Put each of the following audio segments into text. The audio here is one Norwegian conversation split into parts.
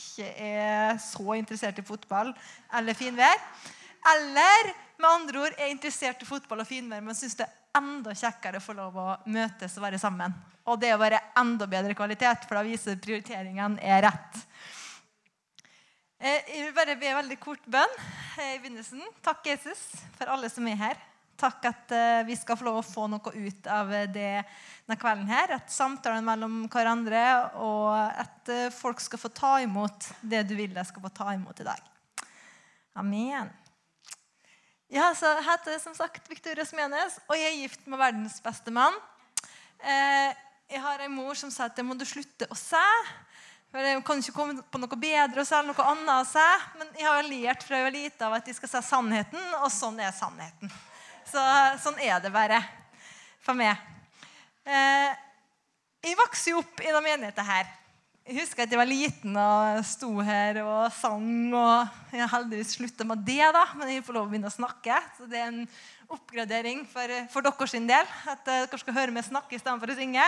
ikke er så interessert i fotball eller finvær. Eller med andre ord er interessert i fotball og finvær, men syns det er enda kjekkere å få lov å møtes og være sammen. Og det å være enda bedre kvalitet, for da viser prioriteringen er rett. Eh, jeg vil bare be veldig kort bønn eh, i begynnelsen. Takk, Jesus, for alle som er her. Takk at eh, vi skal få lov å få noe ut av det denne kvelden. her, At samtalen mellom hverandre, og at folk skal få ta imot det du vil de skal få ta imot i dag. Amen. Ja, så Jeg heter som sagt Victoria Smenes, og jeg er gift med verdens beste mann. Eh, jeg har en mor som sa at det må du slutte å se. For Jeg kan ikke komme på noe bedre å si noe annet å se. Men jeg har lært fra jeg var liten av at jeg skal se sannheten, og sånn er sannheten. Så sånn er det bare for meg. Eh, jeg vokste jo opp i denne menigheten her. Jeg husker at jeg var liten og sto her og sang. og Jeg har heldigvis slutta med det, da, men jeg får lov å begynne å snakke. Så det er en oppgradering for, for deres del. At uh, dere skal høre meg snakke istedenfor å synge.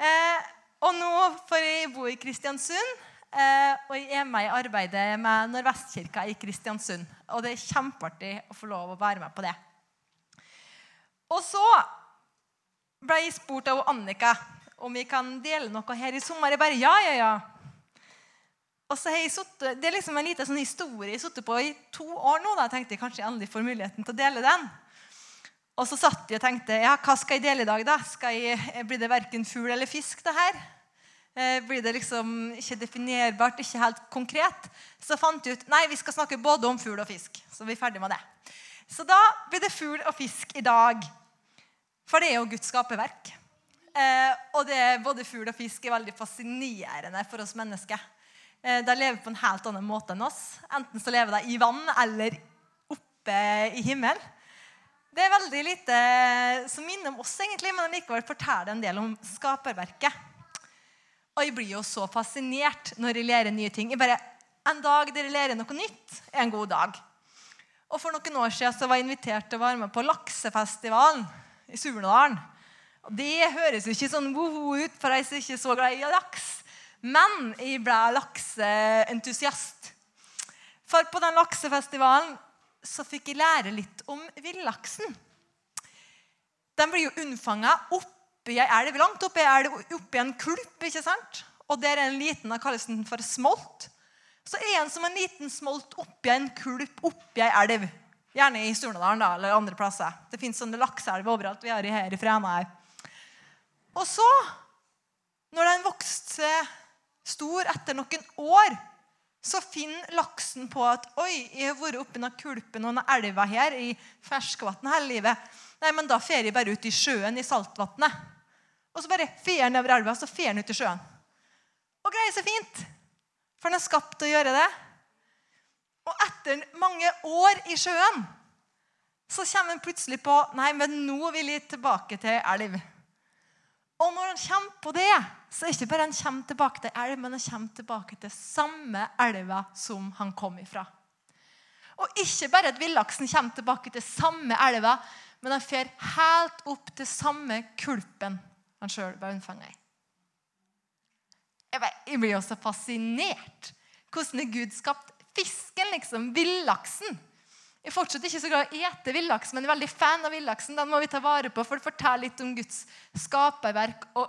Eh, og nå får jeg bo i Kristiansund. Eh, og jeg er med i arbeidet med Nordvestkirka i Kristiansund. Og det er kjempeartig å få lov å være med på det. Og så ble jeg spurt av Annika om vi kan dele noe her i sommer. Jeg bare ja, ja, ja. Og så har jeg suttet, Det er liksom en liten sånn historie jeg har sittet på i to år nå. da tenkte jeg kanskje jeg endelig får muligheten til å dele den. Og så satt jeg og tenkte ja, hva skal jeg dele i dag. da? Skal jeg, blir det verken fugl eller fisk? det her? Eh, blir det liksom ikke definerbart, ikke helt konkret? Så fant jeg ut nei, vi skal snakke både om fugl og fisk. Så vi er ferdig med det. Så da blir det fugl og fisk i dag. For det er jo Guds skaperverk. Eh, og det, er både fugl og fisk er veldig fascinerende for oss mennesker. Eh, de lever på en helt annen måte enn oss. Enten så lever de i vann eller oppe i himmel. Det er veldig lite som minner om oss, egentlig, men likevel forteller en del om skaperverket. Og jeg blir jo så fascinert når jeg lærer nye ting. Jeg bare, En dag dere lærer noe nytt, er en god dag. Og For noen år siden så var jeg invitert til å være med på laksefestivalen i Surnadalen. Det høres jo ikke sånn woho ut for jeg er ikke så glad i laks. Men jeg ble lakseentusiast. For på den laksefestivalen så fikk jeg lære litt om villaksen. Den blir jo unnfanga oppi ei elv, langt oppi ei elv, oppi en kulp. ikke sant? Og der er en liten, da kalles den for smolt. Så er den som en liten smolt oppi en kulp oppi ei elv. Gjerne i Surnadalen eller andre plasser. Det fins sånne lakseelver overalt. Vi har her i Fræna her. Og så, når den vokste stor etter noen år, så finner laksen på at Oi, jeg har vært oppi denne kulpen og denne elva her i ferskvann hele livet. Nei, men da fer jeg bare ut i sjøen, i saltvannet. Og så bare fer den over elva, så fer den ut i sjøen. Og greier seg fint. For den er skapt til å gjøre det. Og etter mange år i sjøen så kommer han plutselig på Nei, men nå vil jeg tilbake til elv. Og når han kommer på det, så er det ikke bare han kommer tilbake til elv, men han kommer tilbake til samme elva som han kom ifra. Og ikke bare at villaksen kommer tilbake til samme elva, men han fer helt opp til samme kulpen han sjøl ble unnfanga i. Jeg blir også fascinert. Hvordan Gud skapt fisken, liksom? Villaksen. Jeg er fortsatt ikke så glad i å ete villaks, men jeg er veldig fan av villaksen. Den må vi ta vare på, for det forteller litt om Guds skaperverk og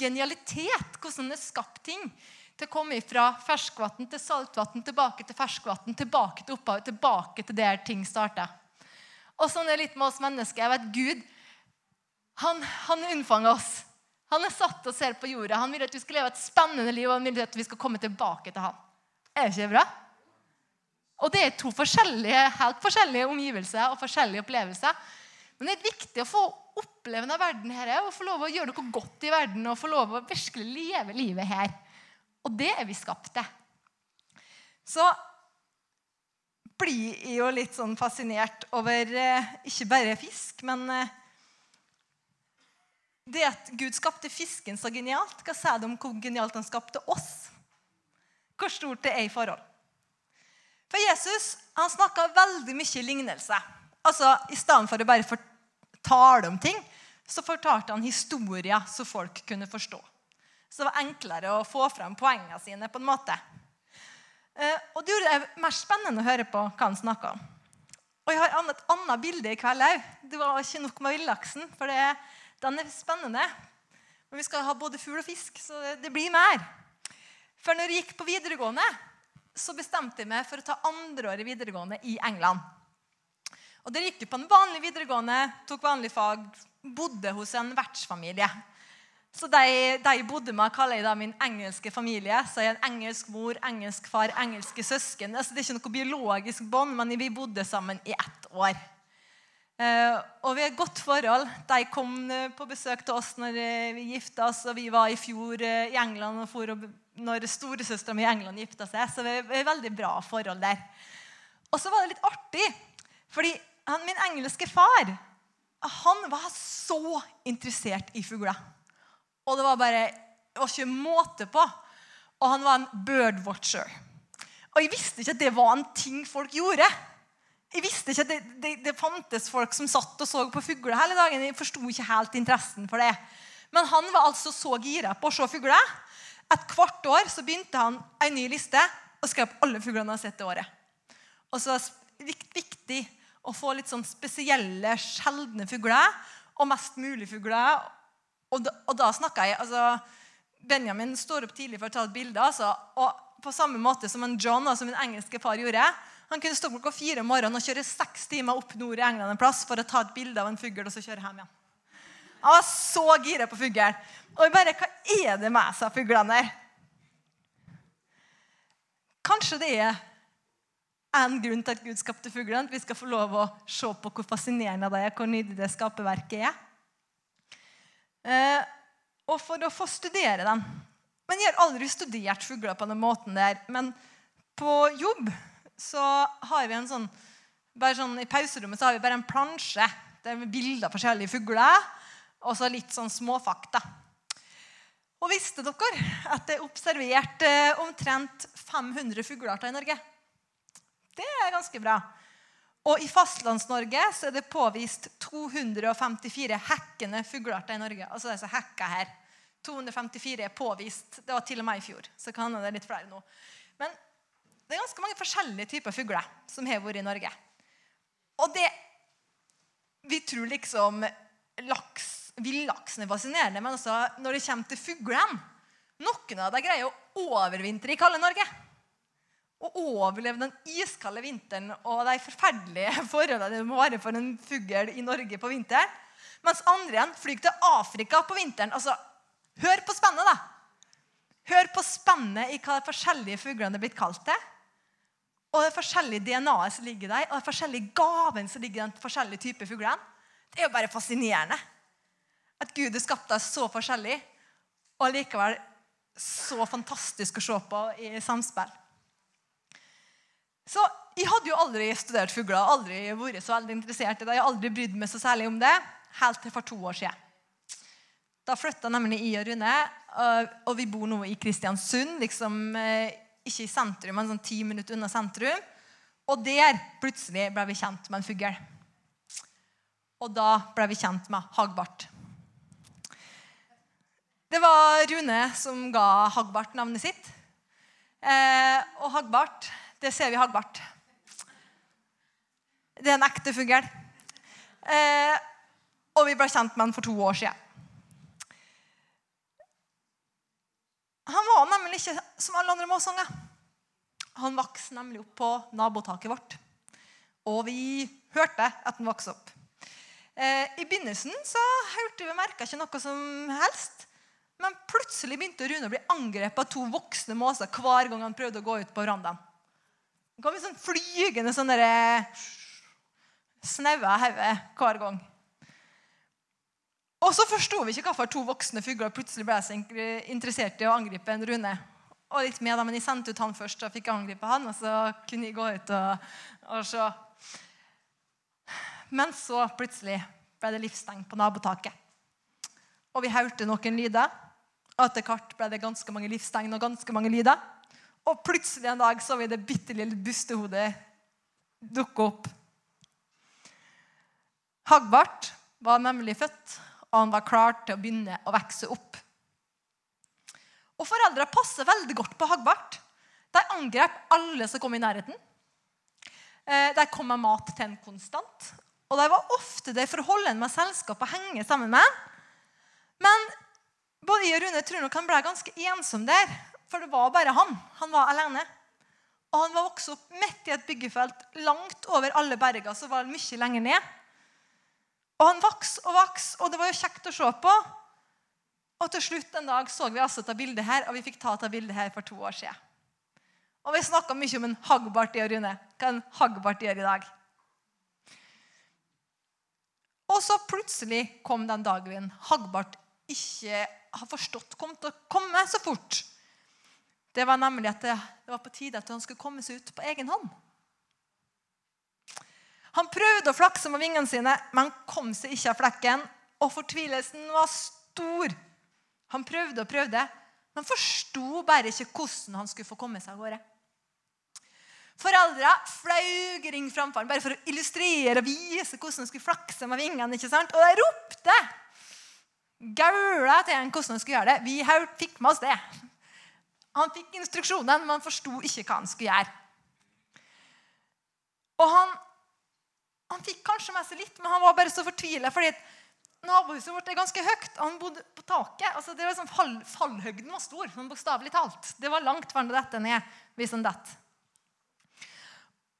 genialitet. Hvordan det er skapt ting. Til å komme fra ferskvann til saltvann, tilbake til ferskvann, tilbake til opphavet, tilbake til der ting starter. Og sånn er det litt med oss mennesker. Jeg vet Gud han, han unnfanger oss. Han er satt og ser på jorda. Han vil at vi skal leve et spennende liv, og han vil at vi skal komme tilbake til han. Er det ikke bra? Og det er to forskjellige, helt forskjellige omgivelser og forskjellige opplevelser. Men det er viktig å få oppleve denne verden her, og få lov å gjøre noe godt i verden og få lov å virkelig leve livet her. Og det er vi skapt til. Så blir jeg jo litt sånn fascinert over eh, ikke bare fisk, men eh, det at Gud skapte fisken så genialt. Hva sier det om hvor genialt han skapte oss? Hvor stort det er i forhold? For Jesus han snakka veldig mye lignelse. Altså, I stedet for å bare fortale om ting, så fortalte han historier så folk kunne forstå. Så det var enklere å få fram poengene sine. på en måte. Eh, og det gjorde det mer spennende å høre på hva han snakka om. Og jeg har et annet bilde i kveld òg. Det var ikke nok med villaksen, for det, den er spennende. Men vi skal ha både fugl og fisk, så det blir mer. For når jeg gikk på videregående, så bestemte jeg meg for å ta andreåret videregående i England. Og Der gikk jeg på en vanlig videregående, tok vanlig fag, bodde hos en vertsfamilie. Så de, de bodde med, kaller jeg da min engelske familie. Så jeg er en engelsk mor, engelsk far, engelske søsken. Altså, det er ikke noe biologisk bånd, men vi bodde sammen i ett år. Uh, og vi har et godt forhold. De kom uh, på besøk til oss når uh, vi gifta oss. Og vi var i fjor i England og for, når storesøstera mi i England gifta seg. Så det er veldig bra forhold der. Og så var det litt artig, fordi han, min engelske far han var så interessert i fugler. Og det var bare det var ikke måte på. Og han var en birdwatcher. Og jeg visste ikke at det var en ting folk gjorde. Jeg visste ikke at det, det, det fantes folk som satt og så på fugler hele dagen. Jeg forsto ikke helt interessen for det. Men han var altså så gira på å se fugler. Et kvart år så begynte han en ny liste og skrev opp alle fuglene han har sett det året. Og så var det viktig å få litt sånn spesielle, sjeldne fugler. Og mest mulig fugler og da, og da snakka jeg altså, Benjamin står opp tidlig for å ta et bilde. Altså, og på samme måte som en John, som min engelske far, gjorde. Han kunne stå klokka fire om morgenen og kjøre seks timer opp nord i England en plass for å ta et bilde av en fugl og så kjøre hjem igjen. Han var så gira på fuglen. Og jeg bare Hva er det med seg fuglene der? Kanskje det er en grunn til at Gud skapte fuglene. At vi skal få lov å se på hvor fascinerende det er, hvor nydelig det skaperverket er. Eh, og for å få studere dem. Men jeg har aldri studert fugler på den måten der. Men på jobb så har vi en sånn, bare sånn I pauserommet så har vi bare en plansje der med bilder av forskjellige fugler. Og så litt sånn små fakta. Og visste dere at det er observert eh, omtrent 500 fuglearter i Norge? Det er ganske bra. Og i Fastlands-Norge så er det påvist 254 hekkende fuglearter i Norge. Altså disse hekka her. 254 er påvist. Det var til og med i fjor. Så kan det litt flere nå. Men det er ganske mange forskjellige typer fugler som har vært i Norge. Og det Vi tror liksom laks, villaksen er fascinerende, men også når det kommer til fuglene Noen av dem greier å overvintre i kalde Norge og overleve den iskalde vinteren og de forferdelige forholdene det må være for en fugl i Norge på vinteren. Mens andre igjen flyr til Afrika på vinteren. Altså, Hør på spennet, da! Hør på spennet i hva de forskjellige fuglene er blitt kalt til. Og det forskjellige DNA-et som ligger der, og det forskjellige gaven som ligger i den forskjellige typer fuglene. Det er jo bare fascinerende. At Gud har skapt deg så forskjellig, og likevel så fantastisk å se på i samspill. Så jeg hadde jo aldri studert fugler, aldri vært så veldig interessert i det. Jeg har aldri brydd meg så særlig om det, helt til for to år siden. Da flytta nemlig jeg og Rune, og vi bor nå i Kristiansund. liksom eh, Ikke i sentrum, men sånn ti minutter unna sentrum. Og der plutselig ble vi kjent med en fugl. Og da ble vi kjent med Hagbart. Det var Rune som ga Hagbart navnet sitt. Eh, og Hagbart det ser vi Hagbart. Det er en ekte fugl. Eh, og vi ble kjent med han for to år siden. Han var nemlig ikke som alle andre måsanger. Han vokste nemlig opp på nabotaket vårt. Og vi hørte at han vokste opp. Eh, I begynnelsen så hørte vi merka ikke noe som helst. Men plutselig begynte Rune å bli angrepet av to voksne måser hver gang han prøvde å gå ut på verandaen. Det kom sånn flygende sånne snauer av hodet hver gang. Og så forsto vi ikke hvorfor to voksne fugler plutselig ble så interessert i å angripe en Rune. Og litt med, men Jeg sendte ut han først, så fikk jeg angripe han, og så kunne jeg gå ut og, og se. Men så plutselig ble det livstegn på nabotaket. Og vi hørte noen lyder. Og etter hvert ble det ganske mange livstegn og ganske mange lyder. Og plutselig en dag så vi det bitte lille bustehodet dukke opp. Hagbart var nemlig født, og han var klar til å begynne å vokse opp. Og foreldra passer veldig godt på Hagbart. De angrep alle som kom i nærheten. Eh, de kom med mat til en konstant. Og de var ofte der for å holde en med selskap og henge sammen med en. Men både jeg og Rune tror nok han ble ganske ensom der. For det var bare han. Han var alene. Og han var vokst opp midt i et byggefelt langt over alle berger, som var mye lenger ned. Og han vokste og vokste, og det var jo kjekt å se på. Og til slutt en dag så vi altså ta bildet her, og vi fikk ta ta bildet her for to år siden. Og vi snakka mye om en Hagbart og Rune. Hva en Hagbart gjør i dag. Og så plutselig kom den dagen Hagbart ikke har forstått kom til å komme så fort. Det var nemlig at det var på tide at han skulle komme seg ut på egen hånd. Han prøvde å flakse med vingene sine, men kom seg ikke av flekken. Og fortvilelsen var stor. Han prøvde og prøvde, men forsto bare ikke hvordan han skulle få komme seg av gårde. Foreldra flaug ring framfor ham bare for å illustrere og vise hvordan han skulle flakse med vingene. ikke sant? Og de ropte gaula til ham hvordan han skulle gjøre det. Vi fikk med oss det. Han fikk instruksjonen, men han forsto ikke hva han skulle gjøre. Og han, han fikk kanskje med seg litt, men han var bare så fortvila. fordi Nabohuset vårt er ganske høyt. Han bodde på taket. altså det var sånn fall, Fallhøgden var stor, sånn bokstavelig talt. Det var langt for dette ned hvis han detter.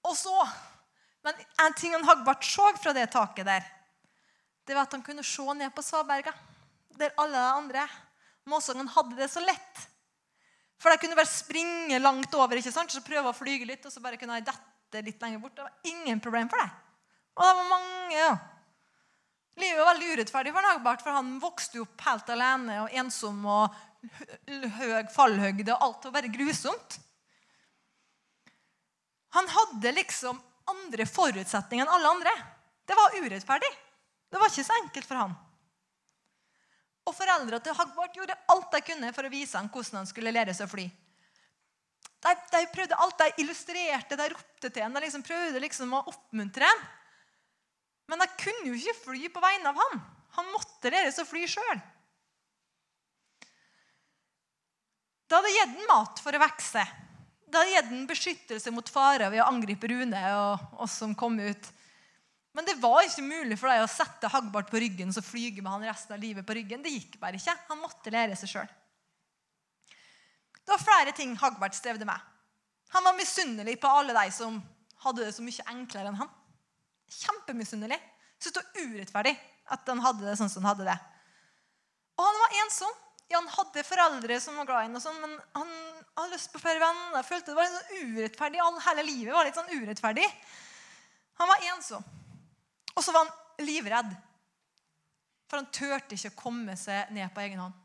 Og så, Men en ting han Hagbart så fra det taket der, det var at han kunne se ned på Svaberga, der alle de andre måsungene hadde det så lett. For de kunne bare springe langt over ikke sant? så prøve å flyge litt, og så bare kunne jeg dette litt lenger bort. Det var ingen problem for deg. Og det var mange, ja. Livet var veldig urettferdig for Nagbart, for han vokste opp helt alene og ensom og høy fallhøgde, og alt var bare grusomt. Han hadde liksom andre forutsetninger enn alle andre. Det var urettferdig. Det var ikke så enkelt for han. Og Foreldra til Hagbart gjorde alt de kunne for å vise ham hvordan han skulle lære seg å fly. De, de prøvde alt, de illustrerte, de ropte til ham, de liksom prøvde liksom å oppmuntre ham. Men de kunne jo ikke fly på vegne av ham. Han måtte lære seg å fly sjøl. Da hadde gitt ham mat for å vokse. Da hadde gitt ham beskyttelse mot farer ved å angripe Rune og oss som kom ut. Men det var ikke mulig for deg å sette Hagbart på ryggen og flyge med han resten av livet på ryggen. Det gikk bare ikke. Han måtte lære seg sjøl. Det var flere ting Hagbart strevde med. Han var misunnelig på alle de som hadde det så mye enklere enn han. Kjempemisunnelig. Syntes det var urettferdig at han hadde det sånn som han hadde det. Og han var ensom. Ja, han hadde foreldre som var glad i ham, sånn, men han hadde lyst på flere venner. Følte det var litt sånn urettferdig. Hele livet var litt sånn urettferdig. Han var ensom. Og så var han livredd. For han turte ikke å komme seg ned på egen hånd.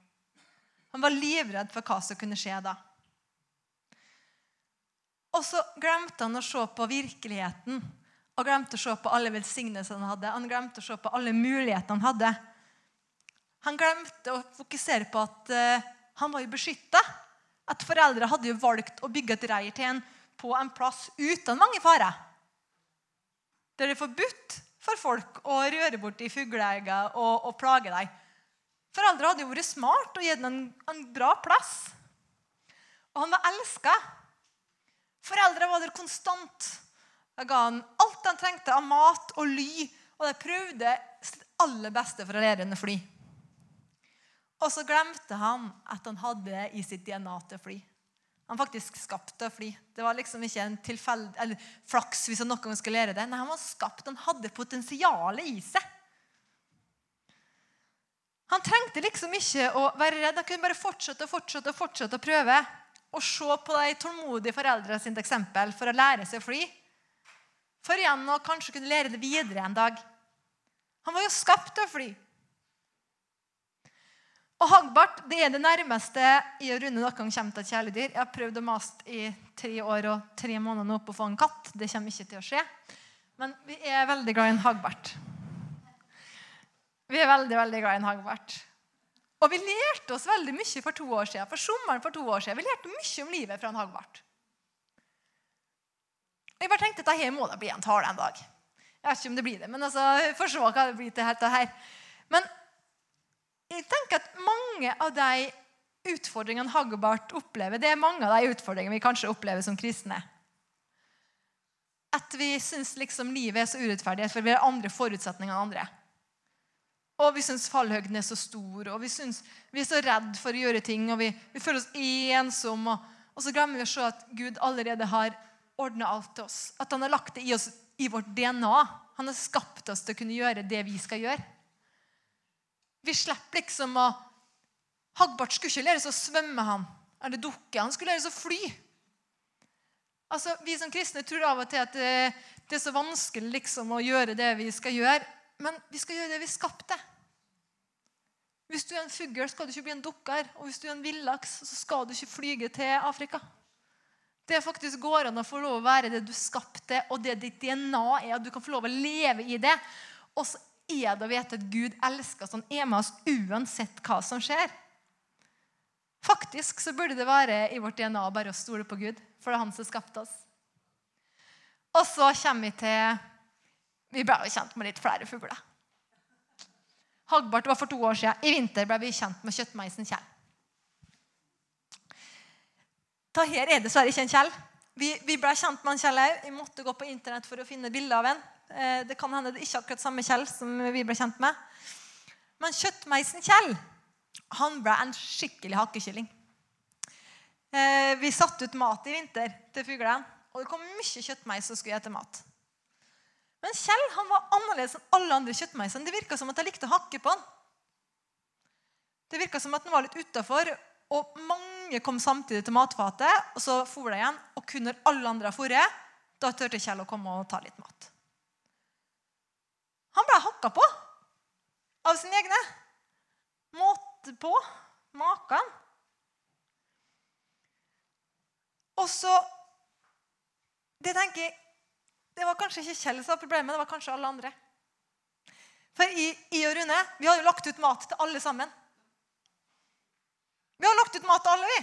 Han var livredd for hva som kunne skje da. Og så glemte han å se på virkeligheten og glemte å se på alle velsignelsene han hadde. Han glemte å se på alle mulighetene han hadde. Han glemte å fokusere på at uh, han var jo beskytta. At foreldre hadde jo valgt å bygge et reir til en på en plass uten mange farer. Der det er forbudt for folk å røre bort i fugleegger og, og, plage dem. Foreldre hadde jo vært smart og gitt ham en, en, bra plass. Og han var elska. Foreldre var der konstant. De ga han alt han trengte av mat og ly, og de prøvde sitt aller beste for å lære ham å fly. Og så glemte han at han hadde i sitt DNA til fly. Han faktisk skapte å fly. Det var liksom ikke en tilfeld, eller flaks hvis han noen skulle lære det. Nei, han var skapt. Han hadde potensialet i seg. Han trengte liksom ikke å være redd. Han kunne bare fortsette og fortsette og fortsette å prøve. Og se på de tålmodige foreldrene sitt eksempel for å lære seg å fly. For igjen å kanskje kunne lære det videre en dag. Han var jo skapt til å fly. Og Hagbart det er det nærmeste i å runde noen gang kommer til et kjæledyr. Jeg har prøvd å mase i tre år og tre måneder nå på å få en katt. Det kommer ikke til å skje. Men vi er veldig glad i en Hagbart. Vi er veldig, veldig glad i en Hagbart. Og vi lærte oss veldig mye for to år siden. For sommeren for to år siden. Vi lærte mye om livet fra en Hagbart. Jeg bare tenkte at dette må da bli en tale en dag. Jeg vet ikke om det blir det, men altså, for så hva det blir til her. Men jeg tenker at mange av de utfordringene Hagbart opplever, det er mange av de utfordringene vi kanskje opplever som kristne. At vi syns liksom livet er så urettferdig for vi har andre forutsetninger enn andre. Og vi syns fallhøyden er så stor, og vi, synes, vi er så redd for å gjøre ting. Og vi, vi føler oss ensomme. Og, og, så glemmer vi å se at Gud allerede har ordna alt til oss. At han har lagt det i oss i vårt DNA. Han har skapt oss til å kunne gjøre det vi skal gjøre. Vi slipper liksom å Hagbart skulle ikke lære seg å svømme, han. Eller dukke. Han skulle lære seg å fly. Altså, Vi som kristne tror av og til at det, det er så vanskelig liksom, å gjøre det vi skal gjøre. Men vi skal gjøre det vi skapte. Hvis du er en fugl, skal du ikke bli en dukker. Og hvis du er en villaks, så skal du ikke flyge til Afrika. Det faktisk går an å få lov å være det du skapte, og det ditt DNA er. at Du kan få lov å leve i det. Og så er det å vite at Gud elsker oss. Han er med oss uansett hva som skjer. Faktisk så burde det være i vårt DNA bare å stole på Gud, for det er han som skapte oss. Og så kommer vi til Vi ble jo kjent med litt flere fugler. Hagbart var for to år siden. I vinter ble vi kjent med kjøttmeisen Kjell. Da her er dessverre ikke en Kjell. Vi, vi ble kjent med en Kjell òg. Vi måtte gå på internett for å finne bilde av en. Eh, det kan hende det ikke er akkurat samme Kjell som vi ble kjent med. Men kjøttmeisen Kjell han ble en skikkelig hakkekylling. Eh, vi satte ut mat i vinter til fuglene, og det kom mye kjøttmeis som skulle spise mat. Men Kjell han var annerledes enn alle andre kjøttmeisene. Det virka som at jeg likte å hakke på han. Det virka som at han var litt utafor, og mange kom samtidig til matfatet. og Så for de igjen, og kun når alle andre har foret, da turte Kjell å komme og ta litt mat. Han ble hakka på av sine egne. Måte på. Maken. Og så Det tenker jeg det var kanskje ikke Kjell som var problemet, det var kanskje alle andre. For i, i og Rune vi har jo lagt ut mat til alle sammen. Vi har lagt ut mat til alle, vi.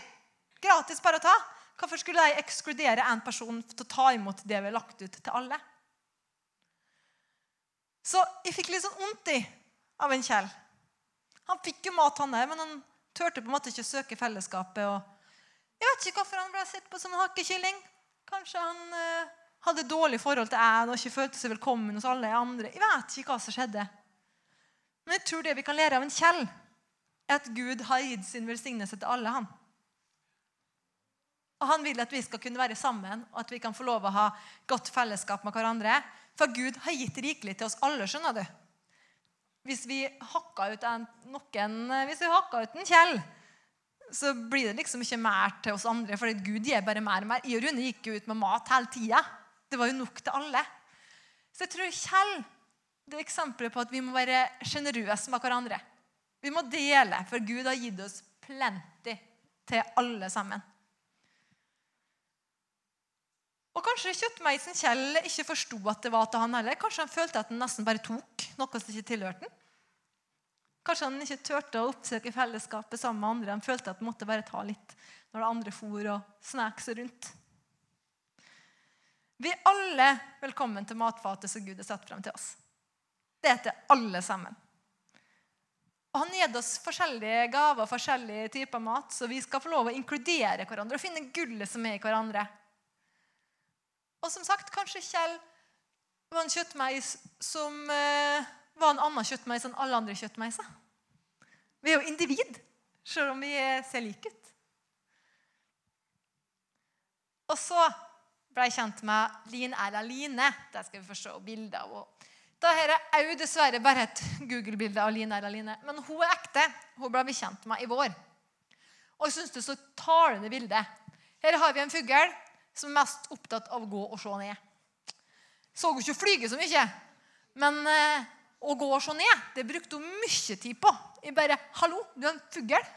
Gratis bare å ta. Hvorfor skulle jeg ekskludere en person til å ta imot det vi har lagt ut til alle? Så jeg fikk litt sånn vondt av en Kjell. Han fikk jo mat, han der, men han turte på en måte ikke å søke fellesskapet. Og jeg vet ikke hvorfor han ble sett på som en hakkekylling. Kanskje han eh, hadde dårlig forhold til en og ikke følte seg velkommen hos alle andre. Jeg vet ikke hva som skjedde. Men jeg tror det vi kan lære av en Kjell, er at Gud har gitt sin velsignelse til alle. han. Og Han vil at vi skal kunne være sammen og at vi kan få lov å ha godt fellesskap med hverandre. For Gud har gitt rikelig til oss alle. skjønner du. Hvis vi hakka ut en, noen, hvis vi hakka ut en Kjell, så blir det liksom ikke mer til oss andre. For Gud gir bare mer og mer. I og Rune gikk jo ut med mat hele tida. Det var jo nok til alle. Så jeg tror Kjell det er eksempelet på at vi må være sjenerøse med hverandre. Vi må dele, for Gud har gitt oss plenty til alle sammen. Og Kanskje kjøttmeisen Kjell ikke forsto at det var til han heller. Kanskje han følte at han nesten bare tok noe som ikke tilhørte han. Kanskje han ikke turte å oppsøke fellesskapet sammen med andre. Han følte at han måtte bare ta litt når det andre for og snek seg rundt. Vi er alle velkommen til matfatet som Gud har satt frem til oss. Det er til alle sammen. Og Han gir oss forskjellige gaver forskjellige typer mat, så vi skal få lov å inkludere hverandre og finne gullet som er i hverandre. Og som sagt, kanskje Kjell var en kjøttmeis som eh, var en annen kjøttmeis enn alle andre kjøttmeiser. Vi er jo individ, selv om vi ser like ut. Og så ble jeg kjent med Lin Erla Line. Det skal vi få se bilder av. Da her er òg dessverre bare et Google-bilde av Line Erla Line. Men hun er ekte. Hun ble vi kjent med i vår. Og jeg syns det er så talende bilde. Her har vi en fugl som er mest opptatt av å gå og se ned. Så hun ikke flyge så mye, men eh, å gå og se ned det brukte hun mye tid på. Jeg bare 'Hallo, du er en fugl.'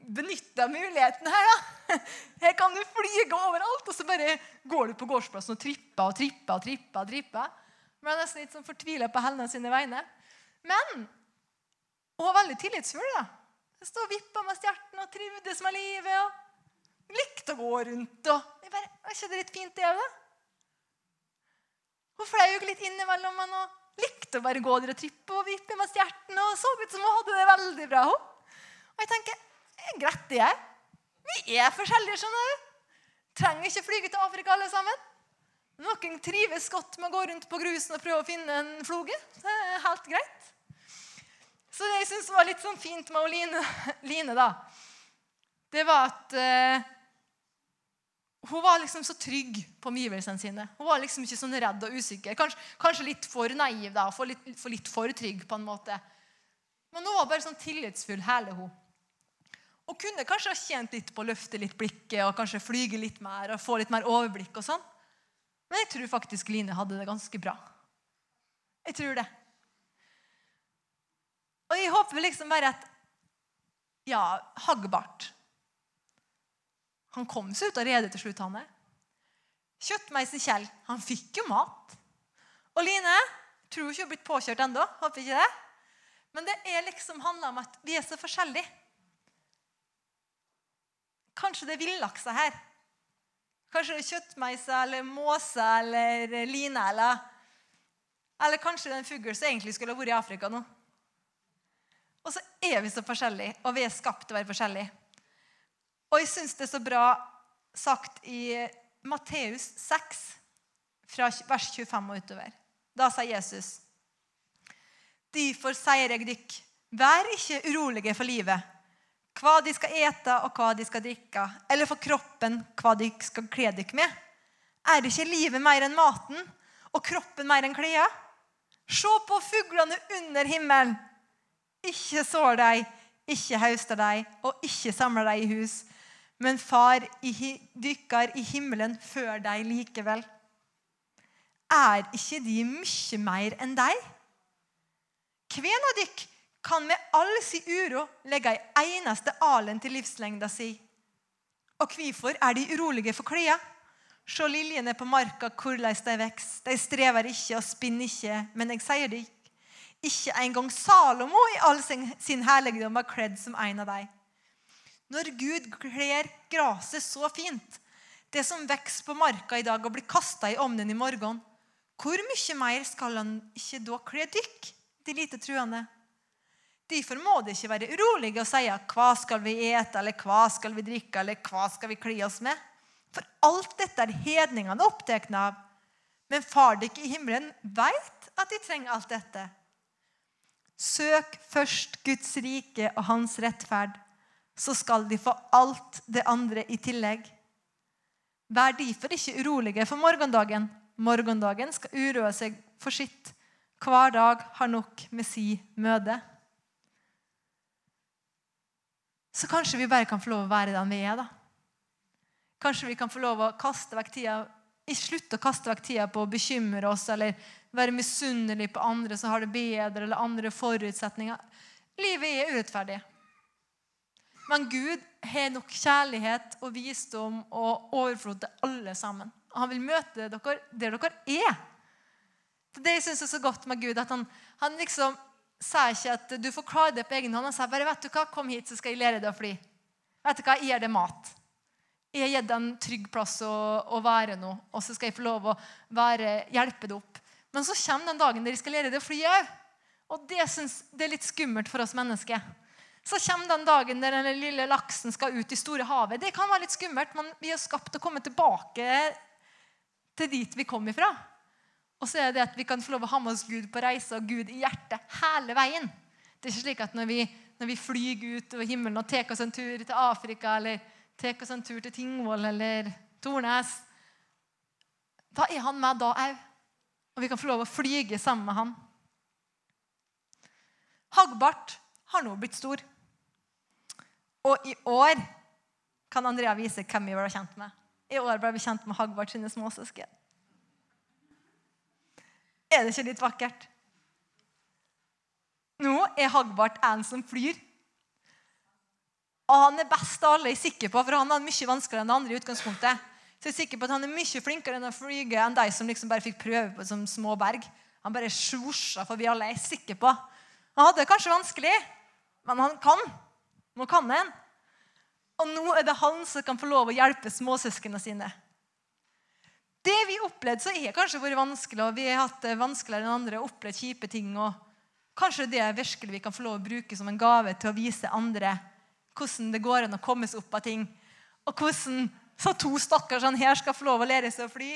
av muligheten her. da. Her kan du flyge overalt. Og så bare går du på gårdsplassen og tripper og tripper og tripper. og tripper. Ble nesten litt sånn fortvila på Helene sine vegne. Men hun var veldig tillitsfull. da. Stod og vippa med stjerten og trivdes med livet. og Likte å gå rundt. og jeg bare, Er ikke det litt fint, det òg? Hun fløy litt innimellom meg og likte å bare gå der og trippe og vippe med stjerten. og så ut som hun hadde det veldig bra. Og jeg tenker, det er greit, det. Vi er forskjellige, skjønner du. Trenger ikke flyge til Afrika, alle sammen. Noen trives godt med å gå rundt på grusen og prøve å finne en floge. Det er helt greit. Så det jeg syns var litt sånn fint med Line, Line da, det var at eh, hun var liksom så trygg på omgivelsene sine. Hun var liksom ikke sånn redd og usikker. Kanskje, kanskje litt for naiv da, for litt, for litt for trygg på en måte. Men hun var bare sånn tillitsfull, hele hun. Og kunne kanskje ha tjent litt på å løfte litt blikket og kanskje flyge litt mer og få litt mer overblikk. og sånn. Men jeg tror faktisk Line hadde det ganske bra. Jeg tror det. Og jeg håper liksom bare at Ja, Hagbart Han kom seg ut av redet til slutt, han er. Kjøttmeisen Kjell, han fikk jo mat. Og Line tror ikke hun har blitt påkjørt ennå. Håper ikke det. Men det er liksom handler om at vi er så forskjellige. Kanskje det er villaksa her. Kanskje det er kjøttmeisa eller måsa eller line. Eller, eller kanskje det er en fugl som egentlig skulle ha vært i Afrika nå. Og så er vi så forskjellige, og vi er skapt til å være forskjellige. Og jeg syns det er så bra sagt i Matteus 6, fra vers 25 og utover. Da sier Jesus Derfor sier jeg dykk, vær ikke urolige for livet, hva de skal ete og hva de skal drikke, eller for kroppen hva de skal kle dere med. Er ikke livet mer enn maten og kroppen mer enn klærne? Se på fuglene under himmelen. Ikke sår de, ikke høster de og ikke samler de i hus. Men far dykker i himmelen før deg likevel. Er ikke de mye mer enn deg? Hvem av dykk kan med all si uro legge ei eneste alen til livslengda si? Og hvorfor er de urolige for klærne? Se liljene på marka, hvordan de vokser. De strever ikke og spinner ikke, men jeg sier det ikke engang Salomo i all sin, sin herligdom var kledd som en av dem. Når Gud kler gresset så fint, det som vokser på marka i dag og blir kasta i ovnen i morgen, hvor mye mer skal han ikke da kle dykk? de lite truende. Derfor må de ikke være urolige og si hva skal vi ete, eller hva skal vi drikke, eller hva skal vi kle oss med. For alt dette er hedningene opptatt av. Men far dere i himmelen vet at de trenger alt dette. Søk først Guds rike og hans rettferd, så skal de få alt det andre i tillegg. Vær derfor ikke urolige for morgendagen. Morgendagen skal uroe seg for sitt. Hver dag har nok med si møte. Så kanskje vi bare kan få lov å være den vi er. da. Kanskje vi kan få lov å kaste vekk tida, slutte å kaste vekk tida på å bekymre oss eller være misunnelig på andre som har det bedre, eller andre forutsetninger. Livet er urettferdig. Men Gud har nok kjærlighet og visdom og overflod til alle sammen. Han vil møte dere der dere er. Det jeg synes er så godt med Gud, at han, han liksom sier ikke at du får klare det på egen hånd. Han sier bare vet du hva, kom hit, så skal jeg lære deg å fly. Vet du hva, Jeg gir deg mat. Jeg har gitt deg en trygg plass å, å være nå, og så skal jeg få lov å være, hjelpe deg opp. Men så kommer den dagen der jeg skal lære deg å fly òg. Og det, synes, det er litt skummelt for oss mennesker. Så kommer den dagen der den lille laksen skal ut i store havet. Det kan være litt skummelt, men vi er skapt til å komme tilbake til dit vi kom ifra. Og så er det at vi kan få lov å ha med oss Gud på reise og Gud i hjertet hele veien. Det er ikke slik at når vi, når vi flyr ut over himmelen og tar oss en tur til Afrika eller tar oss en tur til Tingvoll eller Tornes Da er han med da òg. Og vi kan få lov å flyge sammen med han. Hagbart har nå blitt stor. Og i år kan Andrea vise hvem vi ble kjent med. I år ble vi kjent med Hagbart sine småsøsken. Er det ikke litt vakkert? Nå er Hagbart en som flyr. Og han er best av alle, jeg er sikker på, for han er mye vanskeligere enn andre. i utgangspunktet. Så jeg er sikker på at Han er mye flinkere enn å flyge enn de som liksom bare fikk prøve på som små berg. Han bare sjosja forbi alle. Jeg er sikker på. Han hadde det kanskje vanskelig, men han kan. Nå kan han. Og nå er det han som kan få lov å hjelpe småsøsknene sine. Det vi opplevde, så har kanskje vært vanskelig, og vi har hatt det vanskeligere enn andre, opplevd kjipe ting. og Kanskje det er virkelig vi kan få lov å bruke som en gave til å vise andre hvordan det går an å komme seg opp av ting. Og hvordan så to stakkarsene her skal få lov å lære seg å fly.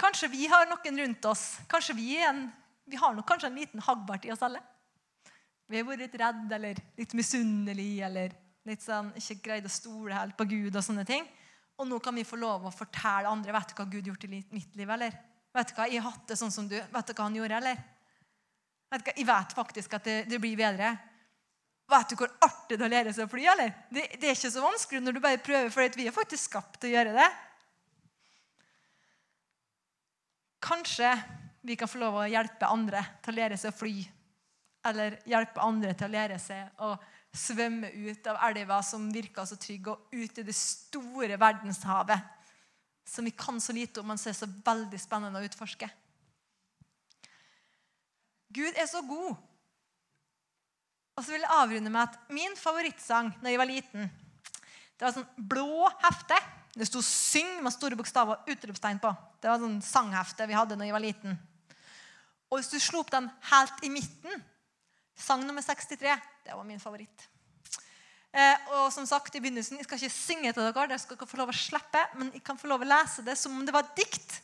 Kanskje vi har noen rundt oss. Kanskje vi, en, vi har nok kanskje en liten Hagbart i oss alle. Vi har vært litt redde eller litt misunnelige eller litt sånn, ikke greid å stole helt på Gud. Og sånne ting. Og nå kan vi få lov å fortelle andre vet du hva Gud har gjort i mitt liv. eller? Vet du hva, Jeg har hatt det sånn som du. Vet du hva han gjorde? eller? Vet du hva, Jeg vet faktisk at det, det blir bedre. Vet du hvor artig det er å lære seg å fly? eller? Det, det, er ikke så vanskelig når du bare prøver, for vi er faktisk skapt til å gjøre det. Kanskje vi kan få lov å hjelpe andre til å lære seg å fly. Eller hjelpe andre til å lære seg å svømme ut av elva som virker så trygg, og ut i det store verdenshavet som vi kan så lite om, men som er så veldig spennende å utforske. Gud er så god. Og så vil jeg avrunde med at min favorittsang da jeg var liten, det var sånn blå hefte. Det sto 'Syng' med store bokstaver og utropstegn på. Det var sånn sanghefte vi hadde da jeg var liten. Og hvis du slo opp den helt i midten, sang nummer 63, det var min favoritt. Eh, og som sagt i begynnelsen, Jeg skal ikke synge til dere, dere skal ikke få lov å slippe, men jeg kan få lov å lese det som om det var et dikt.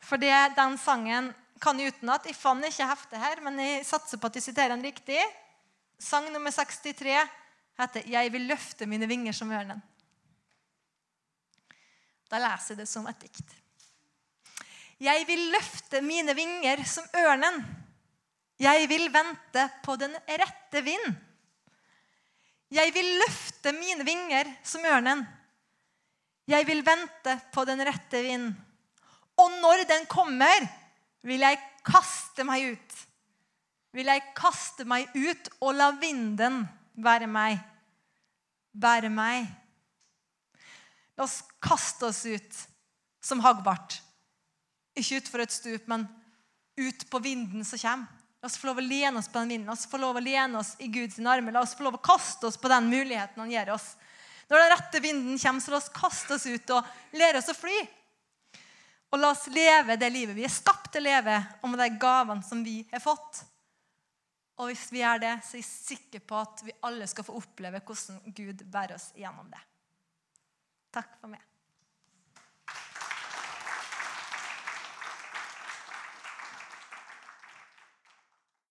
For den sangen kan jeg utenat. Jeg fant ikke heftet her, men jeg satser på at jeg siterer den riktig. Sang nummer 63 heter 'Jeg vil løfte mine vinger som ørnen'. Da leser jeg det som et dikt. Jeg vil løfte mine vinger som ørnen. Jeg vil vente på den rette vind. Jeg vil løfte mine vinger som ørnen. Jeg vil vente på den rette vind. Og når den kommer, vil jeg kaste meg ut vil jeg kaste meg ut og la vinden være meg. Bære meg. La oss kaste oss ut som Hagbart. Ikke utfor et stup, men ut på vinden som kommer. La oss få lov å lene oss på den vinden. La oss få lov å lene oss i Guds armer. La oss få lov å kaste oss på den muligheten han gir oss. Når den rette vinden kommer, så la oss kaste oss ut og lære oss å fly. Og la oss leve det livet vi er skapt til å leve, og med de gavene som vi har fått. Og hvis vi gjør det, så er jeg sikker på at vi alle skal få oppleve hvordan Gud bærer oss gjennom det. Takk for meg.